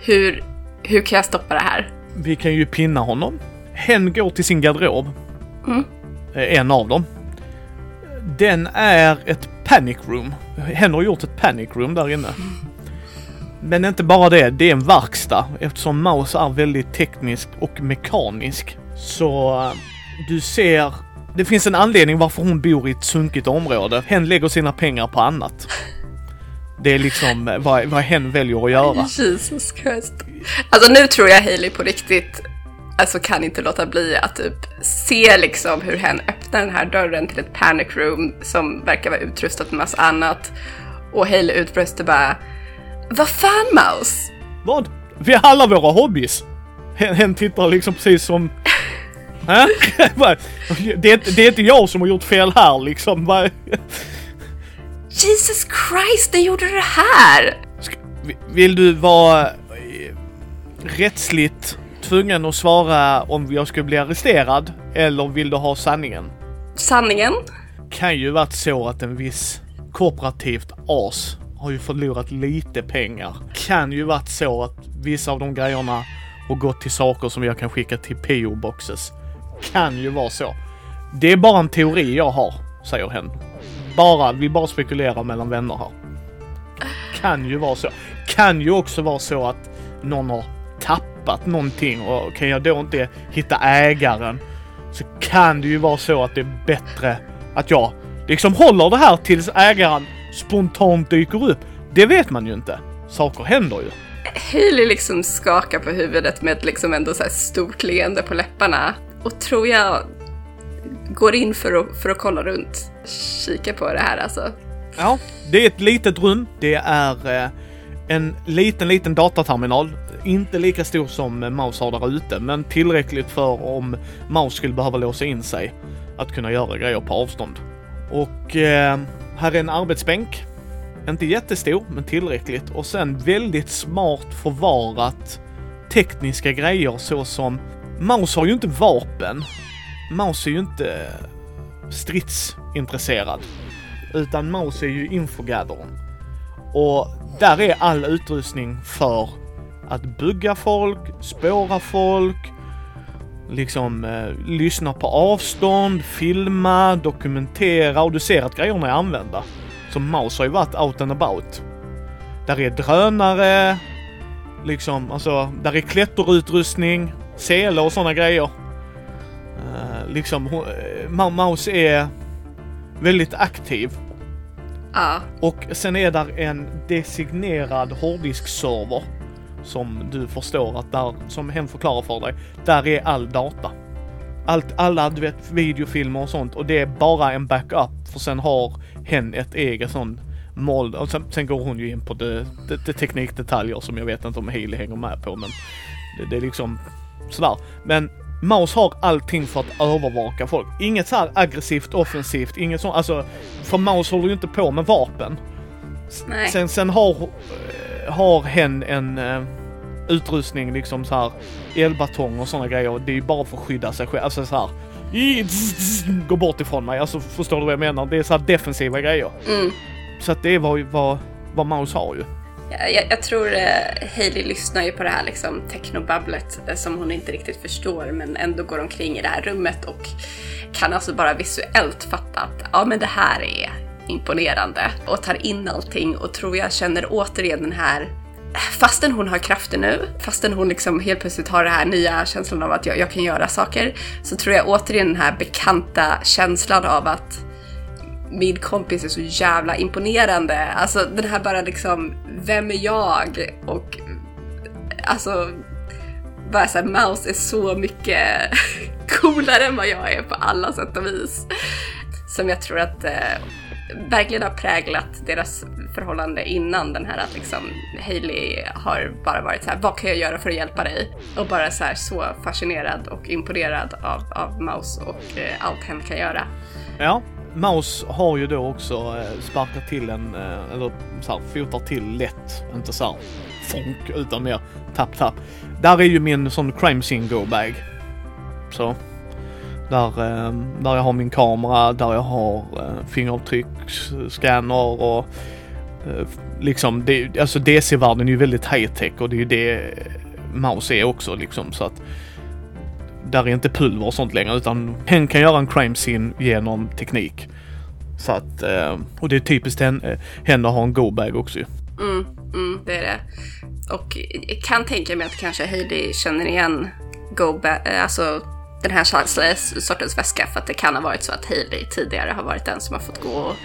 Hur, hur kan jag stoppa det här? Vi kan ju pinna honom. Hen går till sin garderob. Mm. Eh, En av dem. Den är ett panic room. Hen har gjort ett panic room där inne. Men inte bara det, det är en verkstad. Eftersom Mouse är väldigt teknisk och mekanisk. Så eh, du ser, det finns en anledning varför hon bor i ett sunkigt område. Hen lägger sina pengar på annat. Det är liksom eh, vad, vad hen väljer att göra. (laughs) Jesus Christ. Alltså nu tror jag Hailey på riktigt alltså kan inte låta bli att typ se liksom hur hen öppnar den här dörren till ett panic room som verkar vara utrustat med massa annat. Och Hailey utbröstar bara Vad fan Mouse? Vad? Vi har alla våra hobbys. Hen, hen tittar liksom precis som... (laughs) Det, är, det är inte jag som har gjort fel här liksom. Jesus Christ, när gjorde du det här? Vill du vara eh, rättsligt tvungen att svara om jag skulle bli arresterad? Eller vill du ha sanningen? Sanningen? Kan ju varit så att en viss kooperativt as har ju förlorat lite pengar. Kan ju varit så att vissa av de grejerna har gått till saker som jag kan skicka till PO-boxes. Kan ju vara så. Det är bara en teori jag har, säger hen. Bara, vi bara spekulerar mellan vänner här. kan ju vara så. Kan ju också vara så att någon har tappat någonting och kan jag då inte hitta ägaren så kan det ju vara så att det är bättre att jag liksom håller det här tills ägaren spontant dyker upp. Det vet man ju inte. Saker händer ju. Hailey liksom skakar på huvudet med ett liksom ändå så här stort leende på läpparna och tror jag går in för att, för att kolla runt, kika på det här alltså. Ja, det är ett litet rum. Det är eh, en liten, liten dataterminal. Inte lika stor som Maus har där ute, men tillräckligt för om Maus skulle behöva låsa in sig att kunna göra grejer på avstånd. Och eh, här är en arbetsbänk. Inte jättestor, men tillräckligt. Och sen väldigt smart förvarat tekniska grejer såsom Maus har ju inte vapen. Maus är ju inte stridsintresserad. Utan Maus är ju infogatherern. Och där är all utrustning för att bugga folk, spåra folk, liksom eh, lyssna på avstånd, filma, dokumentera och du ser att grejerna är använda. Så Maus har ju varit out and about. Där är drönare, liksom, alltså, där är klätterutrustning, sele och sådana grejer. Uh, liksom, uh, Mouse är väldigt aktiv. Ja. Och sen är där en designerad hårddiskserver som du förstår att där, som hen förklarar för dig, där är all data. Allt, alla du vet videofilmer och sånt och det är bara en backup för sen har hen ett eget sån mål och sen, sen, går hon ju in på det, det, det teknikdetaljer som jag vet inte om Healy hänger med på men det, det är liksom sådär. Men Maus har allting för att övervaka folk. Inget så här aggressivt, offensivt, inget sånt. Alltså, för Maus håller ju inte på med vapen. Nej. Sen, sen har, eh, har hen en uh, utrustning liksom så här elbatong och sådana grejer. Det är ju bara för att skydda sig själv. Alltså så här. Gå bort ifrån mig. Alltså förstår du vad jag menar? Det är så här defensiva grejer. Mm. Så att det är vad, vad, vad Maus har ju. Eh, jag, jag, tror eh, Hailey lyssnar ju på det här liksom technobabblet eh, som hon inte riktigt förstår men ändå går omkring i det här rummet och kan alltså bara visuellt fatta att ja men det här är imponerande och tar in allting och tror jag känner återigen den här Fastän hon har krafter nu, fastän hon liksom helt plötsligt har den här nya känslan av att jag, jag kan göra saker, så tror jag återigen den här bekanta känslan av att min kompis är så jävla imponerande. Alltså den här bara liksom, vem är jag? Och alltså, bara såhär, Mouse är så mycket (laughs) coolare än vad jag är på alla sätt och vis. Som jag tror att eh, verkligen har präglat deras förhållande innan den här att liksom Hailey har bara varit så här, vad kan jag göra för att hjälpa dig? Och bara så här så fascinerad och imponerad av, av Mouse och eh, allt hen kan göra. Ja, Maus har ju då också eh, sparkat till en, eh, eller så här, fotar till lätt, inte så här funk utan mer tapp tapp. Där är ju min sån crime scene go bag. Så. Där, eh, där jag har min kamera, där jag har fingeravtrycksscanner och liksom, det, alltså DC-världen är ju väldigt high tech och det är ju det Maus är också liksom så att där är inte pulver och sånt längre utan hen kan göra en crime scene genom teknik. Så att, eh, och det är typiskt henne, eh, henne att ha en go-bag också ju. Mm, mm, det är det. Och jag kan tänka mig att kanske Heidi känner igen go-bag, eh, alltså den här sortens väska för att det kan ha varit så att Hailey tidigare har varit den som har fått gå och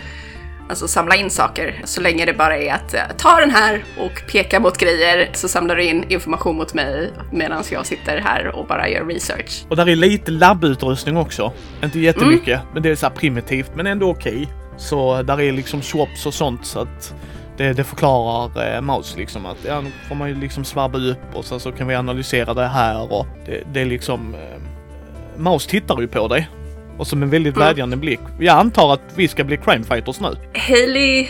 Alltså samla in saker. Så länge det bara är att eh, ta den här och peka mot grejer så samlar du in information mot mig medan jag sitter här och bara gör research. Och där är lite labbutrustning också. Inte jättemycket, mm. men det är så primitivt men ändå okej. Okay. Så där är liksom swaps och sånt så att det, det förklarar eh, Mouse liksom att ja, nu får man ju liksom svabba upp och sen så kan vi analysera det här och det, det är liksom eh, Mouse tittar ju på dig och som en väldigt mm. vädjande blick. Jag antar att vi ska bli crime fighters nu. Hailey...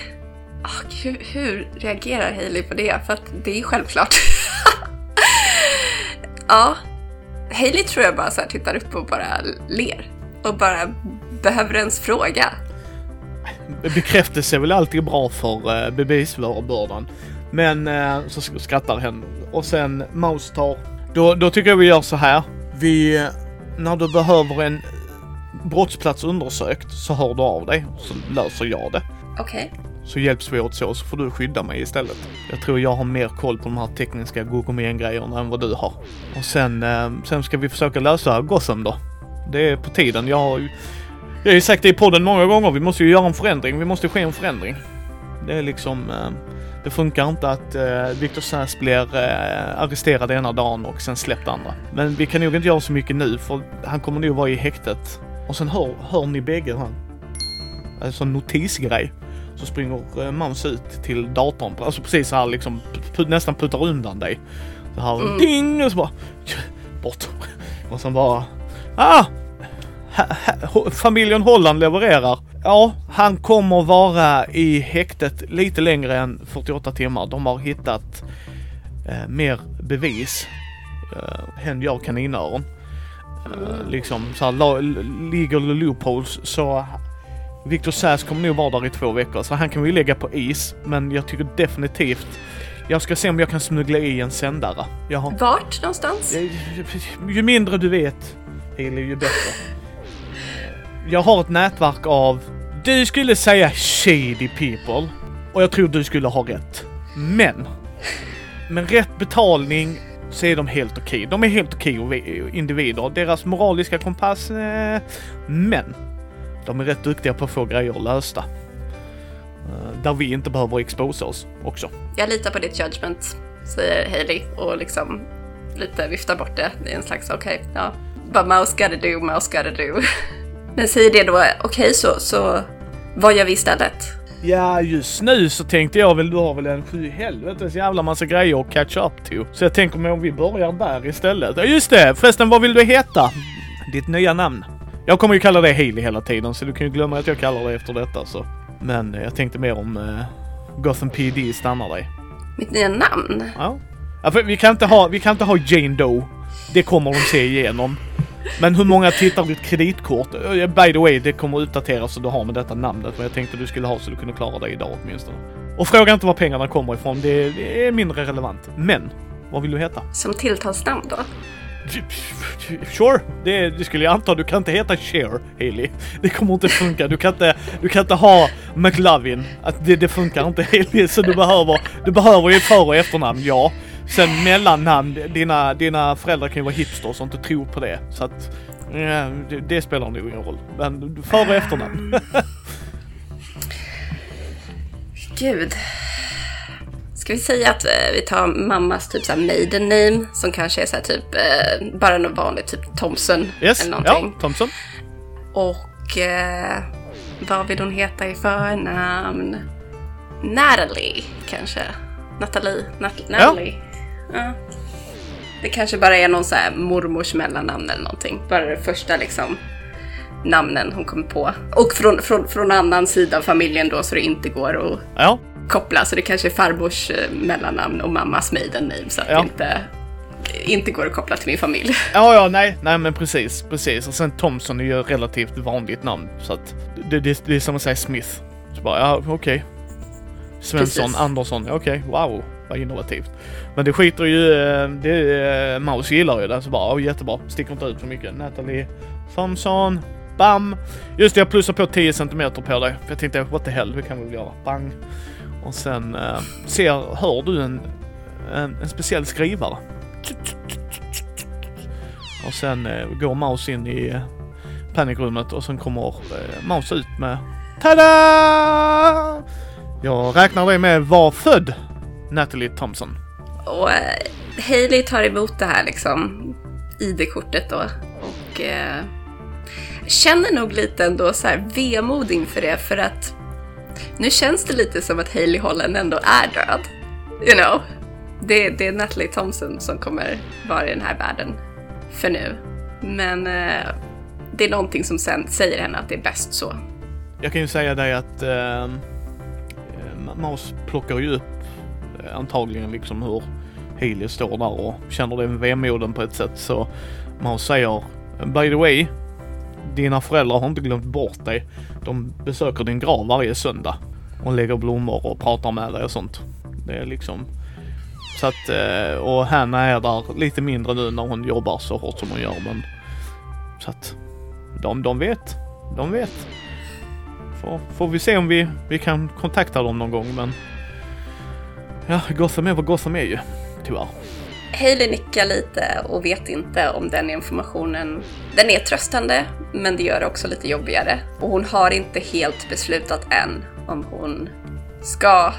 Oh, hur, hur reagerar Hailey på det? För att det är självklart. (laughs) ja. Hailey tror jag bara så här tittar upp och bara ler. Och bara behöver ens fråga. Bekräftelse är väl alltid bra för uh, bevisbördan. Men uh, så skrattar hen. Och sen Mouse tar... Då, då tycker jag vi gör så här. Vi... När du behöver en brottsplats undersökt så hör du av dig så löser jag det. Okej. Okay. Så hjälps vi åt så, så får du skydda mig istället. Jag tror jag har mer koll på de här tekniska Gogomen-grejerna än vad du har. Och sen, eh, sen ska vi försöka lösa Gotham då. Det är på tiden. Jag har ju jag har ju sagt det i podden många gånger, vi måste ju göra en förändring. Vi måste ske en förändring. Det är liksom... Eh, det funkar inte att eh, Victor Sass blir eh, arresterad ena dagen och sen släppt andra. Men vi kan nog inte göra så mycket nu för han kommer nog vara i häktet. Och sen hör, hör ni bägge han. Alltså en notisgrej. Så springer eh, Mums ut till datorn, alltså precis så här liksom nästan puttar undan dig. Så här Mm. ding och så bara (laughs) bort. Och sen bara ah! Ha, ha, ho- familjen Holland levererar. Ja, han kommer vara i häktet lite längre än 48 timmar. De har hittat eh, mer bevis. Eh, hen gör kaninöron. Eh, liksom så här legal loopholes. Så Victor Sass kommer nog vara där i två veckor. Så han kan vi lägga på is. Men jag tycker definitivt jag ska se om jag kan smuggla i en sändare. Jag har Vart någonstans? Eh, Ju mindre du vet, Hailey, ju bättre. Jag har ett nätverk av, du skulle säga shady people. Och jag tror du skulle ha rätt. Men, med rätt betalning så är de helt okej. De är helt okej individer. Deras moraliska kompass, eh, men de är rätt duktiga på att få grejer lösta. Eh, där vi inte behöver exposa oss också. Jag litar på ditt judgment, säger Hailey och liksom lite viftar bort det. Det är en slags okej, ja. Bara mouse gotta do, mouse gotta do. (laughs) Men säger det då, okej så, så vad gör vi istället? Ja, just nu så tänkte jag väl, du har väl en sju helvetes jävla massa grejer att catch up to. Så jag tänker mig om vi börjar där istället. Ja, just det! Förresten, vad vill du heta? Ditt nya namn. Jag kommer ju kalla dig Hailey hela tiden, så du kan ju glömma att jag kallar dig efter detta så. Men eh, jag tänkte mer om eh, Gotham PD stannar dig. Mitt nya namn? Ja. ja för vi kan inte ha, vi kan inte ha Jane Doe. Det kommer de se igenom. Men hur många tittar ditt kreditkort? Eh, By the way, det kommer uppdateras så du har med detta namnet. Men jag tänkte du skulle ha så du kunde klara dig idag åtminstone. Och fråga inte var pengarna kommer ifrån, det, det är mindre relevant. Men, vad vill du heta? Som tilltalsnamn då? Sure, det, det skulle jag anta. Du kan inte heta Cher, Haley. Det kommer inte funka. Du kan inte, du kan inte ha McLovin. Att det, det funkar inte Haley. Så du behöver, du behöver ju ett för och efternamn, ja. Sen mellannamn, dina, dina föräldrar kan ju vara hipsters och inte tro på det. Så att, ja, det, det spelar nog ingen roll. Men för och efternamn. (laughs) Gud. Ska vi säga att eh, vi tar mammas typ såhär maiden name som kanske är såhär typ eh, bara något vanligt, typ Thompson Yes, eller ja, någonting. Thompson. Och eh, vad vill hon heta i förnamn? Natalie kanske? Natalie? Nat- Natalie? Ja. Det kanske bara är någon så här mormors mellannamn eller någonting. Bara det första liksom namnen hon kommer på. Och från, från, från annan sida av familjen då så det inte går att Ja, koppla. Så det kanske är farmors eh, mellannamn och mammas maiden name så att Ja. det inte, inte går att koppla till min familj. (laughs) Ja, ja, nej, nej men precis, precis. Och sen Thompson är ju ett relativt vanligt namn så att det, det, det är som att säga Smith. Så bara, ja, okej. Svensson, Precis. Andersson, okej, wow, vad innovativt. Men det skiter ju, eh, det, eh, Maus gillar ju det, så bara, jättebra, sticker inte ut för mycket. Natalie Thompson, bam! Just det, jag plussar på 10 cm på dig. För jag tänkte, what the hell, det kan vi väl göra. Bang! Och sen eh, ser, hör du en, en, en speciell skrivare. Och sen eh, går Maus in i eh, panikrummet och sen kommer eh, Maus ut med Tada! Jag räknar dig med var född Natalie Thompson. Och eh, Hailey tar emot det här liksom ID-kortet då och eh, känner nog lite ändå så här vemod inför det för att nu känns det lite som att Hailey Holland ändå är död. You know? Det, det är Natalie Thompson som kommer vara i den här världen för nu. Men eh, det är någonting som sen säger henne att det är bäst så. Jag kan ju säga dig att eh, eh Maus plockar ju upp Eh, antagligen liksom hur Haley står där och känner den vemoden på ett sätt så man säger By the way, dina föräldrar har inte glömt bort dig. De besöker din grav varje söndag och lägger blommor och pratar med dig och sånt. Det är liksom så att, eh, och Hanna är där lite mindre nu när hon jobbar så hårt som hon gör men så att de, de vet. De vet. får, får vi se om vi, vi kan kontakta dem någon gång men... Ja, Gotham är vad Gotham är ju. Tyvärr. Hailey nickar lite och vet inte om den informationen... Den är tröstande, men det gör det också lite jobbigare. Och hon har inte helt beslutat än om hon ska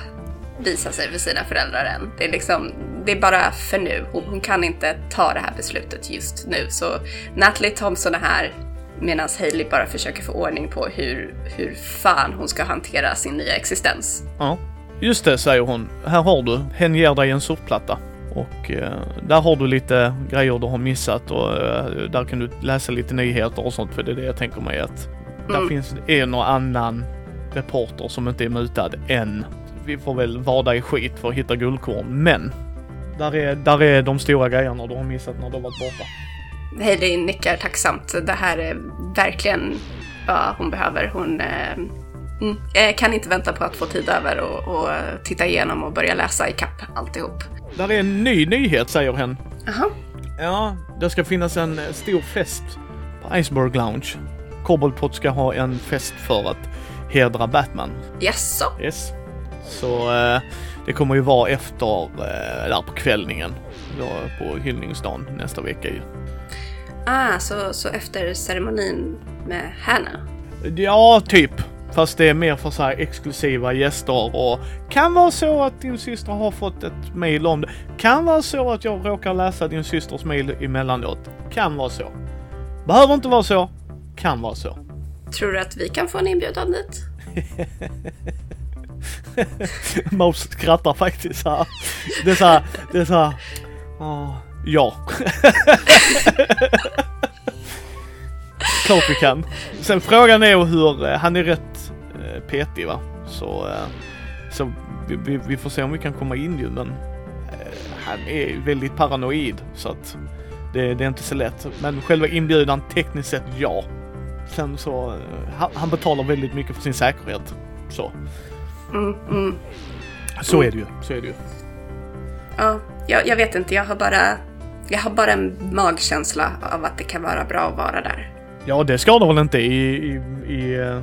visa sig för sina föräldrar än. Det är liksom, det är bara för nu. Hon, hon kan inte ta det här beslutet just nu. Så Natalie Thompson är här medan Hailey bara försöker få ordning på hur, hur fan hon ska hantera sin nya existens. Ja. Just det, säger hon. Här har du. Hen ger dig en surfplatta. Och eh, där har du lite grejer du har missat och eh, där kan du läsa lite nyheter och sånt för det är det jag tänker mig att där Mm. finns en och annan reporter som inte är mutad än. Vi får väl vada i skit för att hitta guldkorn, men där är, där är de stora grejerna du har missat när du varit borta. Hailey nickar tacksamt. Det här är verkligen vad hon behöver. Hon eh, mm, kan inte vänta på att få tid över och, och titta igenom och börja läsa i kapp alltihop. Där är en ny nyhet, säger hen. Jaha, Ja, det ska finnas en eh, stor fest på Iceberg Lounge. Koboldpot ska ha en fest för att hedra Batman. jaså? Yes. Så eh, det kommer ju vara efter eh, där på kvällningen. På hyllningsdagen nästa vecka ju. Ah, så, så efter ceremonin med Hannah? Ja, typ. Fast det är mer för så här exklusiva gäster och kan vara så att din syster har fått ett mail om det. Kan vara så att jag råkar läsa din systers mail emellanåt. Kan vara så. Behöver inte vara så. Kan vara så. Tror du att vi kan få en inbjudan dit? (laughs) Mouse skrattar faktiskt här. Det är så här, det är så här. ah, ja. (laughs) Klart vi kan. Sen frågan är hur, eh, han är rätt eh, petig va. Så, eh, så vi, vi, vi får se om vi kan komma in ju men han är väldigt paranoid så att det, det är inte så lätt. Men själva inbjudan tekniskt sett ja. Sen så, han, han betalar väldigt mycket för sin säkerhet. Så. Mm, mm. Så är det ju. Så är det ju. Ja, jag, jag vet inte. Jag har bara... Jag har bara en magkänsla av att det kan vara bra att vara där. Ja, det skadar väl inte i, i, i, eh,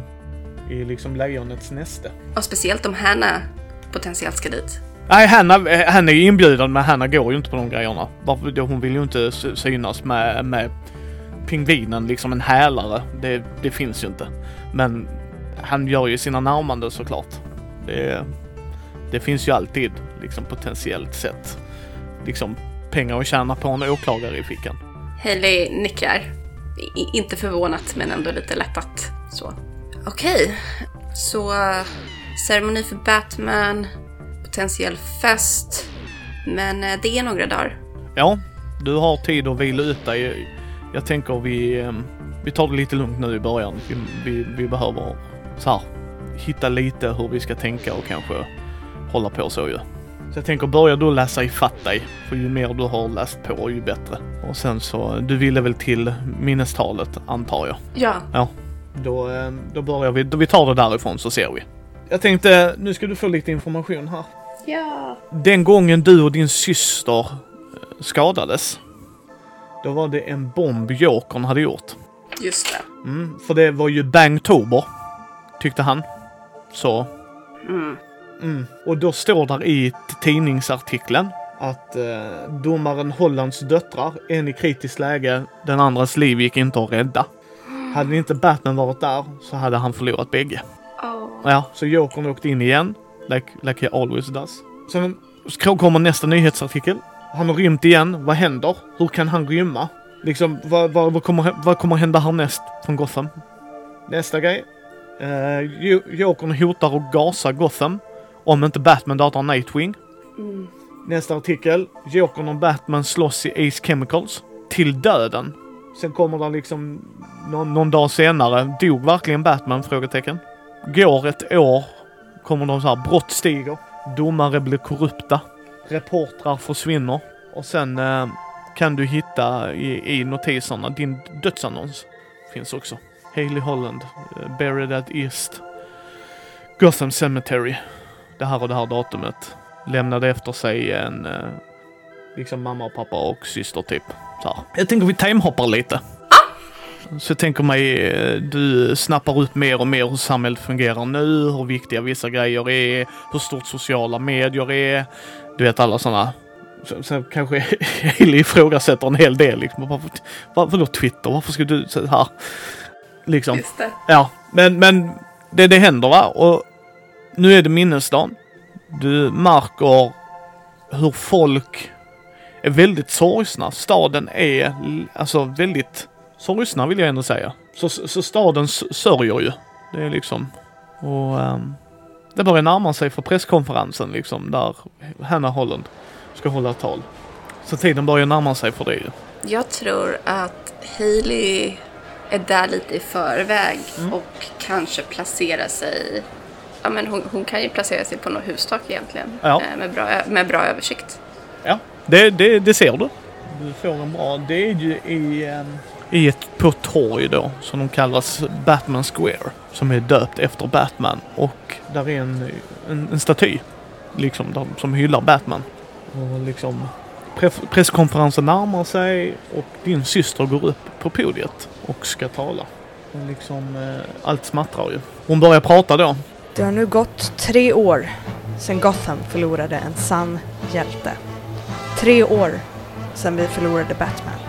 i liksom lejonets näste. Och speciellt om Hannah potentiellt ska dit. Nej, Hanna, eh, Hanna är ju inbjuden men Hanna går ju inte på de grejerna. Varför? Hon vill ju inte sy- synas med, med pingvinen, liksom en hälare. Det, det finns ju inte. Men han gör ju sina närmanden såklart. Det, det finns ju alltid, liksom potentiellt sett, liksom pengar att tjäna på en åklagare i fickan. Hailey nickar. Inte förvånat, men ändå lite lättat. Så. Okej, så eh, ceremoni för Batman, potentiell fest. Men eh, det är några dagar. Ja, du har tid att vila ut dig. Jag tänker vi, eh, vi tar det lite lugnt nu i början. Vi, vi, vi behöver så här, hitta lite hur vi ska tänka och kanske hålla på så ju. Så jag tänker börja du läsa ifatt dig. För ju mer du har läst på ju bättre. Och sen så, du ville väl till minnestalet antar jag? Ja, Ja. Då, eh, då börjar vi, då vi tar det därifrån så ser vi. Jag tänkte, nu ska du få lite information här. ja. Den gången du och din syster eh, skadades, då var det en bomb Jokern hade gjort. Just det. Mm, för det var ju Bangtober, tyckte han. Så. Mm. Mm. Och då står där i tidningsartikeln att eh, domaren Hollands döttrar, en i kritiskt läge, den andras liv gick inte att rädda. Hade inte Batman varit där så hade han förlorat bägge. Oh. Ja, så Jokern åkte in igen. Like, like he always does. Sen kommer nästa nyhetsartikel. Han har rymt igen. Vad händer? Hur kan han rymma? Liksom, vad, vad, vad, kommer, vad kommer hända härnäst från Gotham? Nästa grej. Uh, Jokern hotar att gasa Gotham om inte Batman dödar Nightwing. Mm. Nästa artikel. Jokern och Batman slåss i Ace Chemicals. Till döden. Sen kommer det liksom någon, någon dag senare. Dog verkligen Batman? Frågetecken. Går ett år. Kommer de så här, brott stiger. Domare blir korrupta. Reportrar försvinner. Och sen eh, kan du hitta i, i notiserna din dödsannons. Finns också. Haley Holland. eh, buried at East. Gotham Cemetery. Det här och det här datumet. Lämnade efter sig en eh, liksom mamma och pappa och syster typ. Så här. Jag tänker vi timehoppar lite. Så jag tänker mig, eh, du snappar upp mer och mer hur samhället fungerar nu, hur viktiga vissa grejer är, hur stort sociala medier är. Du vet alla sådana. Så, så kanske (laughs) Hailey ifrågasätter en hel del. Liksom. Varför, varför då Twitter? Varför ska du så här? Liksom. Just det. Ja, men, men det, det händer va. Och nu är det minnesdagen. Du märker hur folk är väldigt sorgsna. Staden är alltså väldigt sorgsna vill jag ändå säga. Så, så staden sörjer ju. Det är liksom... Och ehm, det börjar närma sig för presskonferensen liksom där Hannah Holland ska hålla tal. Så tiden börjar närma sig för det ju. Jag tror att Hailey är där lite i förväg Mm. och kanske placerar sig Ja, men hon, hon kan ju placera sig på något hustak egentligen Ja. eh, med, bra, med bra översikt. Ja, det, det, det ser du. Du får en bra... Det är ju i, ehm, i ett, på torg då som de kallas Batman Square. Som är döpt efter Batman. Och där är en, en, en staty liksom där, som hyllar Batman. Och liksom pre- presskonferensen närmar sig och din syster går upp på podiet och ska tala. Och liksom eh, allt smattrar ju. Hon börjar prata då. Det har nu gått tre år sedan Gotham förlorade en sann hjälte. Tre år sedan vi förlorade Batman.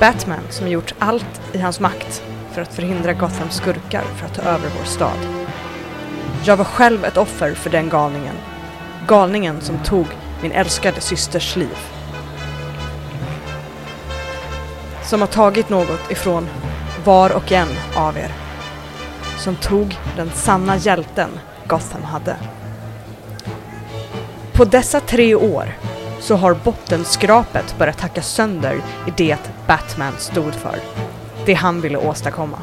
Batman som gjort allt i hans makt för att förhindra Gothams skurkar för att ta över vår stad. Jag var själv ett offer för den galningen. Galningen som tog min älskade systers liv. Som har tagit något ifrån var och en av er som tog den sanna hjälten Gotham hade. På dessa tre år så har bottenskrapet börjat hacka sönder i det Batman stod för. Det han ville åstadkomma.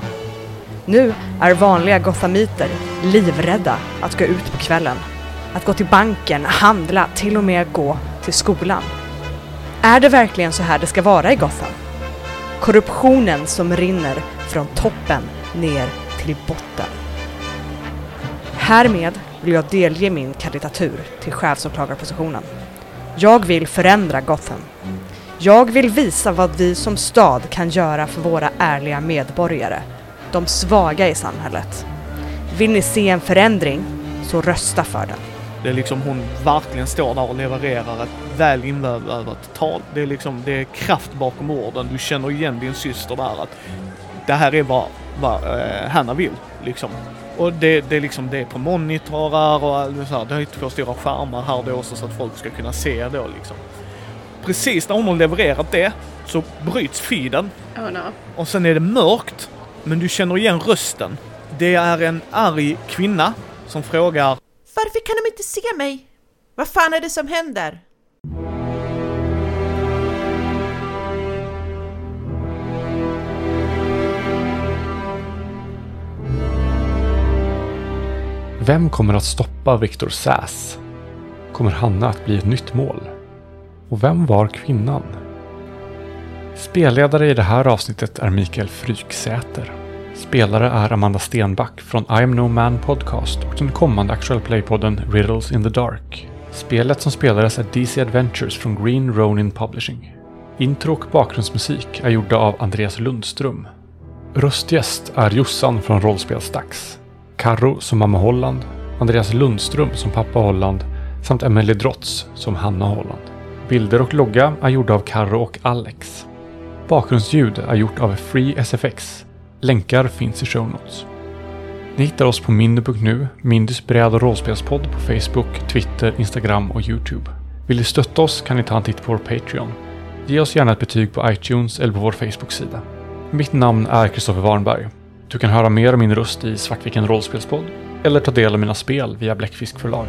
Nu är vanliga gothamiter livrädda att gå ut på kvällen. Att gå till banken, handla, till och med gå till skolan. Är det verkligen så här det ska vara i Gotham? Korruptionen som rinner från toppen ner till botten. Härmed vill jag delge min kandidatur till chefsåklagarpositionen. Jag vill förändra Gotham. Jag vill visa vad vi som stad kan göra för våra ärliga medborgare, de svaga i samhället. Vill ni se en förändring, så rösta för den. Det är liksom hon verkligen står där och levererar ett väl invävat tal. Det är liksom, det är kraft bakom orden. Du känner igen din syster där att det här är vad, vad eh, Hanna vill liksom. Och det, det är liksom, det på monitorer och allt så här. Det är två stora skärmar här då också så att folk ska kunna se då liksom. Precis när hon har levererat det så bryts feeden Oh no. och sen är det mörkt, men du känner igen rösten. Det är en arg kvinna som frågar Varför kan de inte se mig? Vad fan är det som händer? Vem kommer att stoppa Victor Sass? Kommer Hanna att bli ett nytt mål? Och vem var kvinnan? Spelledare i det här avsnittet är Mikael Fryksäter. Spelare är Amanda Stenback från I am No Man Podcast och den kommande Actual Play-podden Riddles in the Dark. Spelet som spelades är DC Adventures från Green Ronin Publishing. Intro och bakgrundsmusik är gjorda av Andreas Lundström. Röstgäst är Jossan från Rollspelsdags. Carro som mamma Holland, Andreas Lundström som pappa Holland samt Emelie Drotz som Hanna Holland. Bilder och logga är gjorda av Carro och Alex. Bakgrundsljud är gjort av Free SFX. Länkar finns i show notes. Ni hittar oss på mindy.nu, Mindys bräd och rollspelspodd på Facebook, Twitter, Instagram och Youtube. Vill ni stötta oss kan ni ta en titt på vår Patreon. Ge oss gärna ett betyg på iTunes eller på vår Facebook-sida. Mitt namn är Kristoffer Warnberg. Du kan höra mer om min röst i Svartviken rollspelspodd eller ta del av mina spel via Bläckfisk förlag.